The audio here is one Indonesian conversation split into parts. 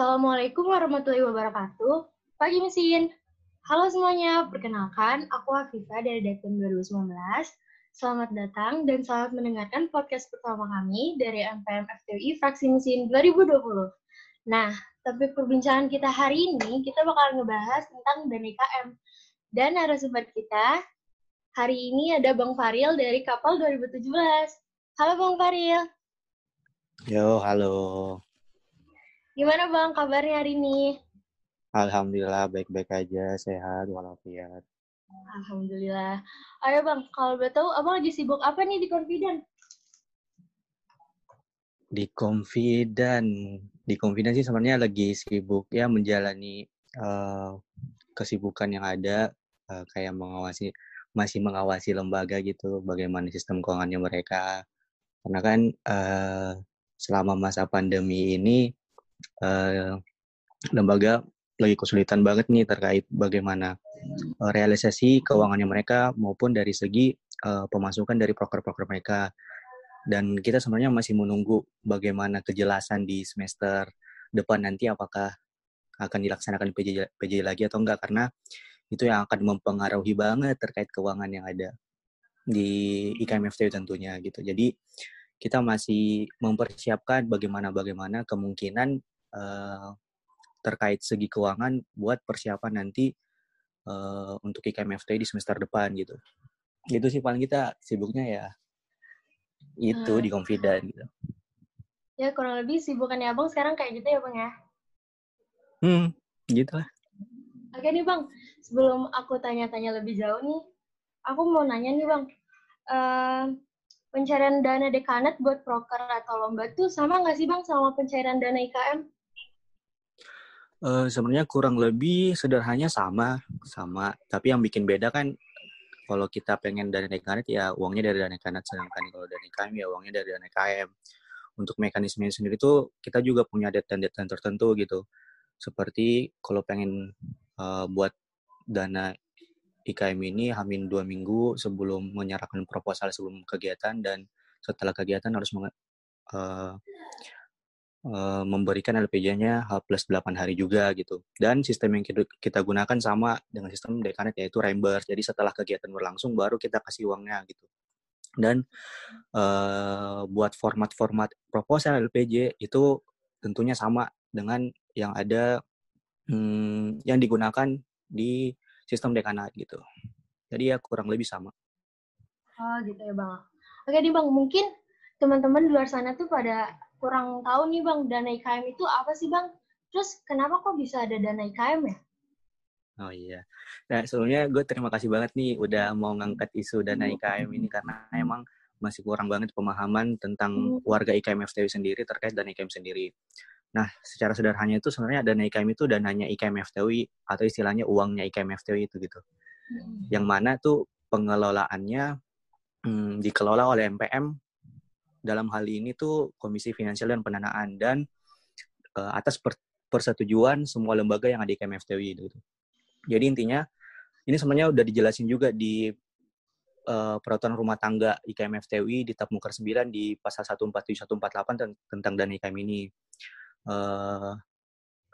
Assalamualaikum warahmatullahi wabarakatuh. Pagi mesin. Halo semuanya, perkenalkan aku Afifah dari Datum 2019. Selamat datang dan selamat mendengarkan podcast pertama kami dari MPM FTUI Fraksi Mesin 2020. Nah, topik perbincangan kita hari ini, kita bakal ngebahas tentang DNIKM. Dan narasumber kita hari ini ada Bang Faril dari Kapal 2017. Halo Bang Faril. Yo, halo. Gimana Bang kabarnya hari ini? Alhamdulillah baik-baik aja, sehat walafiat. Alhamdulillah. Ayo Bang, kalau boleh tahu Abang lagi sibuk apa nih di Confident? Di Confident, di Confident sih sebenarnya lagi sibuk ya menjalani uh, kesibukan yang ada uh, kayak mengawasi masih mengawasi lembaga gitu, bagaimana sistem keuangannya mereka. Karena kan uh, selama masa pandemi ini uh, lembaga lagi kesulitan banget nih terkait bagaimana uh, realisasi keuangannya mereka maupun dari segi uh, pemasukan dari proker-proker mereka. Dan kita sebenarnya masih menunggu bagaimana kejelasan di semester depan nanti apakah akan dilaksanakan PJ, PJ lagi atau enggak karena itu yang akan mempengaruhi banget terkait keuangan yang ada di IKMFT tentunya gitu. Jadi kita masih mempersiapkan bagaimana bagaimana kemungkinan uh, terkait segi keuangan buat persiapan nanti uh, untuk IKMFT di semester depan gitu. Gitu sih paling kita sibuknya ya itu hmm. di confident gitu. Ya kurang lebih sibukannya abang sekarang kayak gitu ya bang ya? Hmm, gitu lah. Oke nih bang, sebelum aku tanya-tanya lebih jauh nih, aku mau nanya nih bang, uh, pencairan dana dekanat buat proker atau lomba tuh sama nggak sih bang sama pencairan dana IKM? Uh, Sebenarnya kurang lebih sederhananya sama, sama. Tapi yang bikin beda kan kalau kita pengen dana dekanat ya uangnya dari dana dekanat, sedangkan kalau dana IKM ya uangnya dari dana IKM. Untuk mekanismenya sendiri tuh kita juga punya deadline-deadline tertentu gitu. Seperti kalau pengen uh, buat dana IKM ini hamin dua minggu sebelum menyerahkan proposal sebelum kegiatan dan setelah kegiatan harus uh, uh, memberikan LPJ-nya H plus 8 hari juga gitu. Dan sistem yang kita gunakan sama dengan sistem dekanet yaitu reimburse. Jadi setelah kegiatan berlangsung baru kita kasih uangnya gitu. Dan uh, buat format-format proposal LPJ itu tentunya sama dengan yang ada hmm, yang digunakan di sistem dekanat gitu. Jadi ya kurang lebih sama. Oh gitu ya bang. Oke nih bang, mungkin teman-teman di luar sana tuh pada kurang tahu nih bang, dana IKM itu apa sih bang? Terus kenapa kok bisa ada dana IKM ya? Oh iya. Nah sebelumnya gue terima kasih banget nih udah mau ngangkat isu dana IKM ini karena emang masih kurang banget pemahaman tentang hmm. warga IKM FTW sendiri terkait dana IKM sendiri. Nah, secara sederhananya itu sebenarnya dana IKM itu dananya IKM FTWI atau istilahnya uangnya IKM FTWI itu gitu. Hmm. Yang mana tuh pengelolaannya hmm, dikelola oleh MPM dalam hal ini tuh Komisi Finansial dan Pendanaan dan uh, atas per, persetujuan semua lembaga yang ada di IKM FTWI itu. Gitu. Jadi intinya ini sebenarnya udah dijelasin juga di uh, peraturan rumah tangga IKM FTWI di tab muker 9 di pasal 147 148 tentang dana IKM ini uh,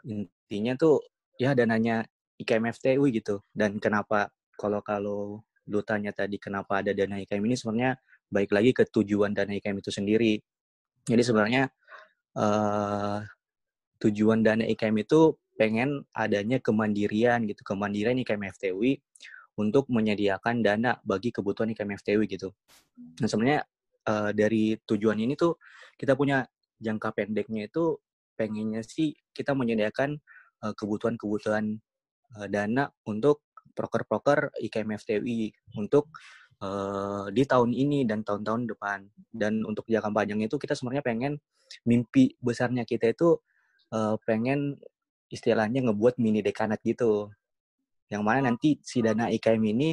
intinya tuh ya dananya IKMFTU gitu dan kenapa kalau kalau lu tanya tadi kenapa ada dana IKM ini sebenarnya baik lagi ke tujuan dana IKM itu sendiri jadi sebenarnya uh, tujuan dana IKM itu pengen adanya kemandirian gitu kemandirian IKM FTW untuk menyediakan dana bagi kebutuhan IKM FTW gitu. Nah sebenarnya uh, dari tujuan ini tuh kita punya jangka pendeknya itu pengennya sih kita menyediakan kebutuhan-kebutuhan uh, dana untuk proker-proker IKM FTWI untuk uh, di tahun ini dan tahun-tahun depan. Dan untuk jangka panjang itu kita sebenarnya pengen mimpi besarnya kita itu uh, pengen istilahnya ngebuat mini dekanat gitu. Yang mana nanti si dana IKM ini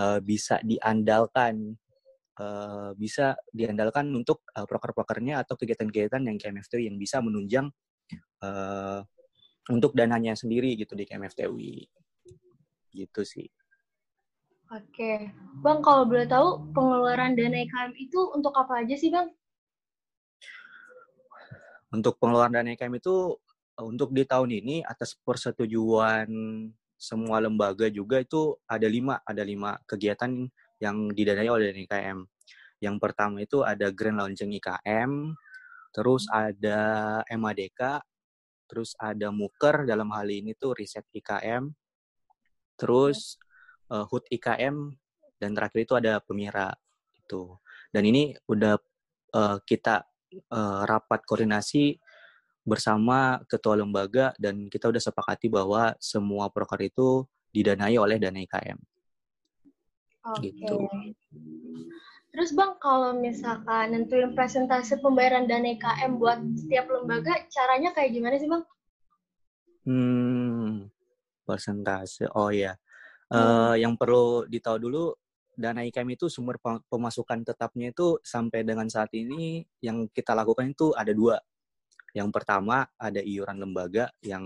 uh, bisa diandalkan uh, bisa diandalkan untuk uh, proker-prokernya atau kegiatan-kegiatan yang KMFTW yang bisa menunjang uh, untuk dananya sendiri gitu di KMFTW. Gitu sih. Oke. Bang, kalau boleh tahu pengeluaran dana IKM itu untuk apa aja sih, Bang? Untuk pengeluaran dana IKM itu untuk di tahun ini atas persetujuan semua lembaga juga itu ada lima ada lima kegiatan yang didanai oleh IKM. Yang pertama itu ada Grand Launching IKM, terus ada MADK, terus ada Muker dalam hal ini tuh riset IKM, terus uh, HUT IKM, dan terakhir itu ada Pemira itu. Dan ini udah uh, kita uh, rapat koordinasi bersama ketua lembaga dan kita udah sepakati bahwa semua proker itu didanai oleh dana IKM. Oke. Okay. Gitu. Terus Bang, kalau misalkan nentuin presentasi pembayaran dana IKM buat setiap lembaga, caranya kayak gimana sih Bang? Hmm, persentase. Oh ya. Hmm. Uh, yang perlu ditahu dulu, dana IKM itu sumber pemasukan tetapnya itu sampai dengan saat ini yang kita lakukan itu ada dua. Yang pertama ada iuran lembaga yang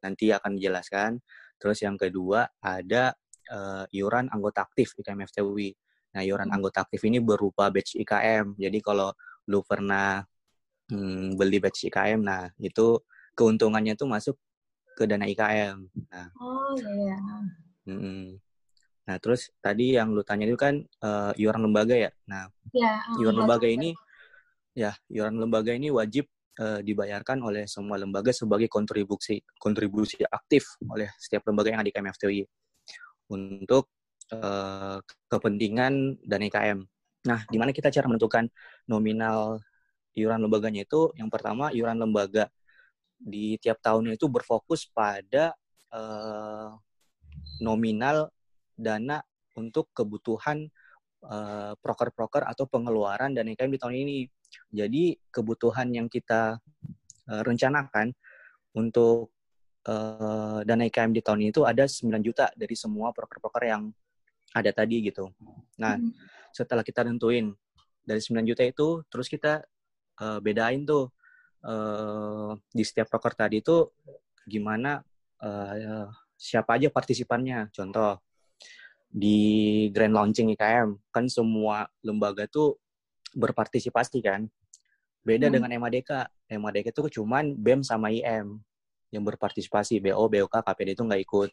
nanti akan dijelaskan. Terus yang kedua ada uh, iuran anggota aktif IKM FTUI. Nah, iuran anggota aktif ini berupa batch IKM. Jadi kalau lu pernah hmm, beli batch IKM, nah itu keuntungannya itu masuk ke dana IKM. Nah, oh iya. Hmm, nah, terus tadi yang lu tanya itu kan uh, iuran lembaga ya. Nah, ya, iuran lembaga ini ya, iuran lembaga ini wajib uh, dibayarkan oleh semua lembaga sebagai kontribusi kontribusi aktif oleh setiap lembaga yang ada di KMFTI untuk uh, kepentingan dan IKM. Nah, di mana kita cara menentukan nominal iuran lembaganya itu? Yang pertama, iuran lembaga di tiap tahunnya itu berfokus pada uh, nominal dana untuk kebutuhan proker-proker uh, atau pengeluaran dan IKM di tahun ini. Jadi kebutuhan yang kita uh, rencanakan untuk uh, dana IKM di tahun ini itu ada 9 juta dari semua proker-proker yang ada tadi gitu. Nah, hmm. setelah kita tentuin dari 9 juta itu, terus kita uh, bedain tuh uh, di setiap proker tadi itu gimana uh, siapa aja partisipannya. Contoh di grand launching IKM kan semua lembaga tuh berpartisipasi kan. Beda hmm. dengan MADK. MADK itu cuman BEM sama IM yang berpartisipasi. BO, BOK, KPD itu nggak ikut.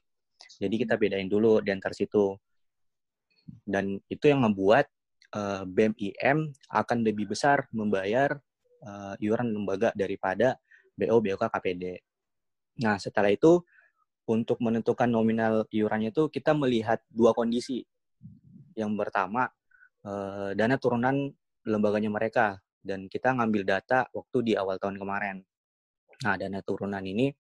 Jadi kita bedain dulu di antar situ dan itu yang membuat uh, eh, BEM akan lebih besar membayar uh, iuran lembaga daripada BO BOK KPD. Nah, setelah itu untuk menentukan nominal iurannya itu kita melihat dua kondisi. Yang pertama, uh, dana turunan lembaganya mereka dan kita ngambil data waktu di awal tahun kemarin. Nah, dana turunan ini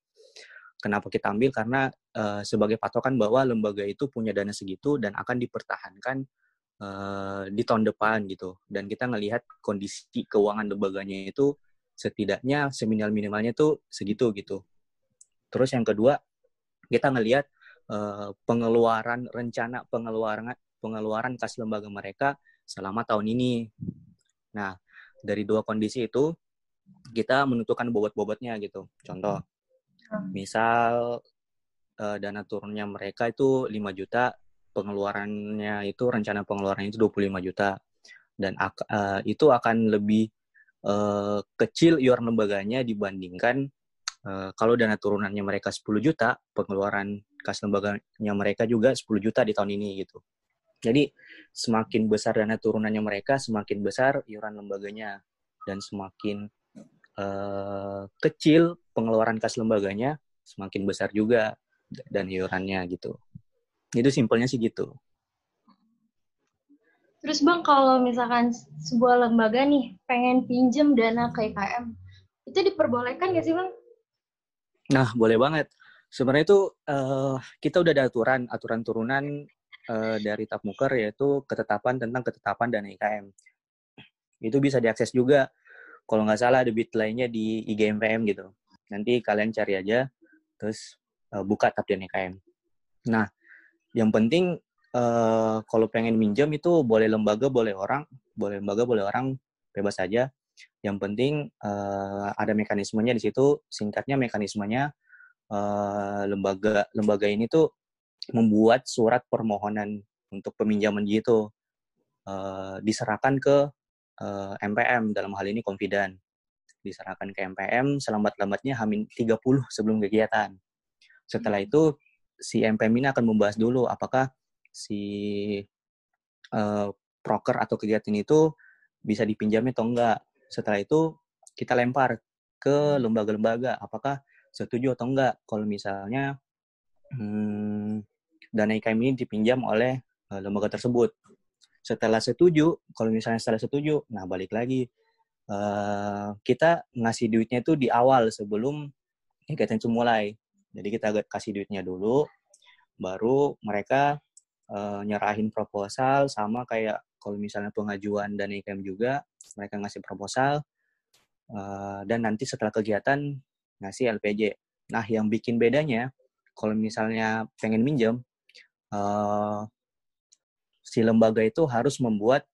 Kenapa kita ambil? Karena uh, sebagai patokan bahwa lembaga itu punya dana segitu dan akan dipertahankan uh, di tahun depan gitu. Dan kita ngelihat kondisi keuangan lembaganya itu setidaknya seminimal minimalnya tuh segitu gitu. Terus yang kedua kita ngelihat uh, pengeluaran rencana pengeluaran pengeluaran kas lembaga mereka selama tahun ini. Nah dari dua kondisi itu kita menentukan bobot-bobotnya gitu. Contoh Hmm. Misal uh, dana turunnya mereka itu 5 juta, pengeluarannya itu rencana pengeluarannya itu 25 juta. Dan uh, itu akan lebih uh, kecil iuran lembaganya dibandingkan uh, kalau dana turunannya mereka 10 juta, pengeluaran kas lembaganya mereka juga 10 juta di tahun ini gitu. Jadi semakin besar dana turunannya mereka, semakin besar iuran lembaganya dan semakin uh, kecil pengeluaran kas lembaganya semakin besar juga dan iurannya gitu. Itu simpelnya sih gitu. Terus Bang, kalau misalkan sebuah lembaga nih pengen pinjem dana ke IKM, itu diperbolehkan nggak sih Bang? Nah, boleh banget. Sebenarnya itu uh, kita udah ada aturan, aturan turunan uh, dari Tapmuker yaitu ketetapan tentang ketetapan dana IKM. Itu bisa diakses juga kalau nggak salah ada bit lainnya di IGMPM gitu. Nanti kalian cari aja, terus uh, buka tab DNKM. Nah, yang penting uh, kalau pengen minjem itu boleh lembaga, boleh orang, boleh lembaga, boleh orang, bebas saja. Yang penting uh, ada mekanismenya di situ. Singkatnya mekanismenya uh, lembaga lembaga ini tuh membuat surat permohonan untuk peminjaman gitu uh, diserahkan ke uh, MPM dalam hal ini confident. diserahkan ke MPM selambat-lambatnya hamin 30 sebelum kegiatan. Setelah Hmm. itu si MPM ini akan membahas dulu apakah si uh, proker atau kegiatan itu bisa dipinjami atau enggak. Setelah itu kita lempar ke lembaga-lembaga apakah setuju atau enggak kalau misalnya hmm, dana IKM ini dipinjam oleh uh, lembaga tersebut. Setelah setuju, kalau misalnya setelah setuju, nah balik lagi uh, kita ngasih duitnya itu di awal sebelum kegiatan itu mulai. Jadi kita kasih duitnya dulu, baru mereka uh, nyerahin proposal sama kayak kalau misalnya pengajuan dan IKM juga, mereka ngasih proposal uh, dan nanti setelah kegiatan ngasih LPJ. Nah, yang bikin bedanya kalau misalnya pengen minjem, uh, si lembaga itu harus membuat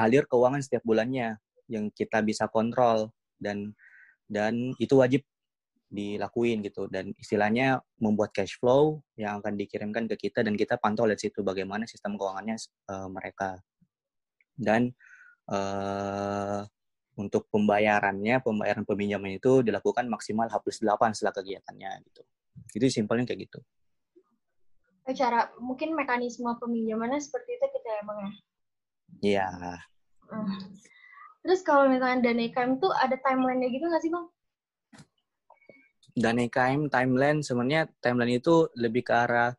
alir keuangan setiap bulannya yang kita bisa kontrol dan dan itu wajib dilakuin gitu dan istilahnya membuat cash flow yang akan dikirimkan ke kita dan kita pantau lihat situ bagaimana sistem keuangannya uh, mereka dan uh, untuk pembayarannya pembayaran peminjaman itu dilakukan maksimal H plus 8 setelah kegiatannya gitu. Itu simpelnya kayak gitu. Cara mungkin mekanisme peminjamannya seperti itu kita emang ya? Iya. Uh. terus kalau misalnya dana IKM tuh ada timelinenya gitu nggak sih bang? Dana IKM timeline sebenarnya timeline itu lebih ke arah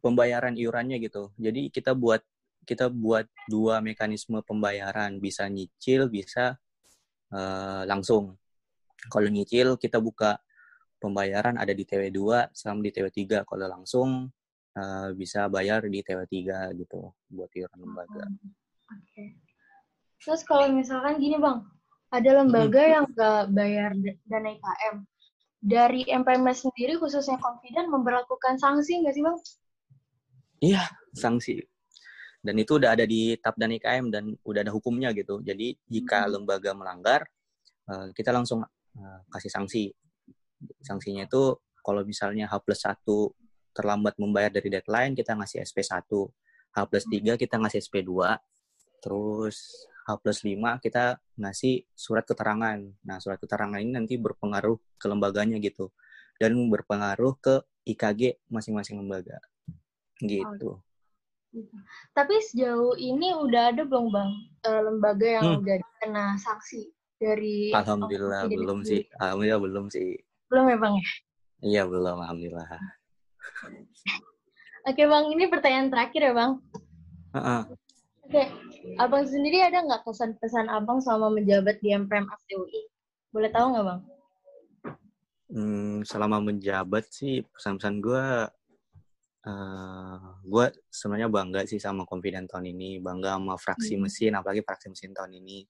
pembayaran iurannya gitu. Jadi kita buat kita buat dua mekanisme pembayaran bisa nyicil bisa uh, langsung kalau nyicil kita buka pembayaran ada di TW2 sama di TW3 kalau langsung uh, bisa bayar di TW3 gitu buat iuran lembaga. Oke. Okay. Terus kalau misalkan gini bang, ada lembaga hmm. yang nggak bayar dana IKM, dari MPMS sendiri khususnya confident memperlakukan sanksi nggak sih bang? Iya sanksi. Dan itu udah ada di tab dan IKM dan udah ada hukumnya gitu. Jadi jika hmm. lembaga melanggar, uh, kita langsung uh, kasih sanksi sanksinya itu kalau misalnya H plus 1 terlambat membayar dari deadline, kita ngasih SP1. H plus 3 kita ngasih SP2. Terus H plus 5 kita ngasih surat keterangan. Nah, surat keterangan ini nanti berpengaruh ke lembaganya gitu. Dan berpengaruh ke IKG masing-masing lembaga. Gitu. Tapi sejauh ini udah ada belum Bang lembaga yang hmm. udah kena sanksi dari Alhamdulillah belum sih. Alhamdulillah belum sih. Belum ya Bang ya? Iya belum, Alhamdulillah. Oke Bang, ini pertanyaan terakhir ya Bang. Uh -uh. Oke, Abang sendiri ada nggak kesan-pesan Abang selama menjabat di MPM FTUI? Boleh tahu nggak Bang? Hmm, selama menjabat sih pesan-pesan gue, uh, gue sebenarnya bangga sih sama Confident tahun ini, bangga sama fraksi hmm. mesin, apalagi fraksi mesin tahun ini.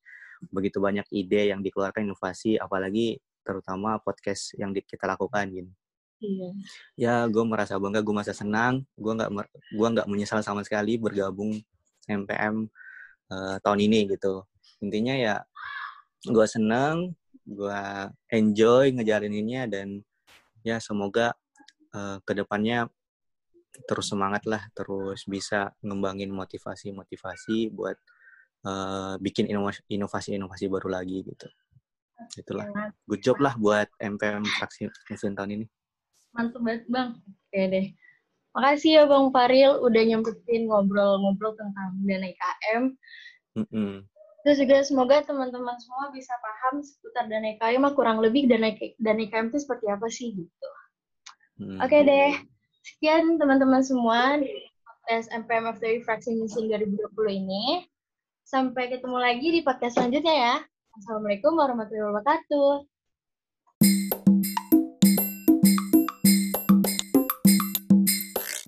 Begitu banyak ide yang dikeluarkan inovasi, apalagi terutama podcast yang kita lakukan gitu. Iya. Ya, gue merasa bangga, gue merasa senang, gue nggak gue nggak menyesal sama sekali bergabung MPM uh, tahun ini gitu. Intinya ya, gue senang, gue enjoy ngejalaninnya dan ya semoga uh, ke depannya terus semangat lah, terus bisa ngembangin motivasi-motivasi buat uh, bikin inovasi-inovasi baru lagi gitu. Itulah. Good job lah buat MPM fraksi musim tahun ini. Mantap banget bang. Oke deh. Makasih ya bang Faril udah nyempetin ngobrol-ngobrol tentang dana IKM mm -hmm. terus juga semoga teman-teman semua bisa paham seputar dana IKM kurang lebih dana dana IKM itu seperti apa sih gitu. Mm. oke okay deh sekian teman-teman semua tes MPM FTW fraksi musim 2020 ini sampai ketemu lagi di podcast selanjutnya ya Assalamualaikum warahmatullahi wabarakatuh.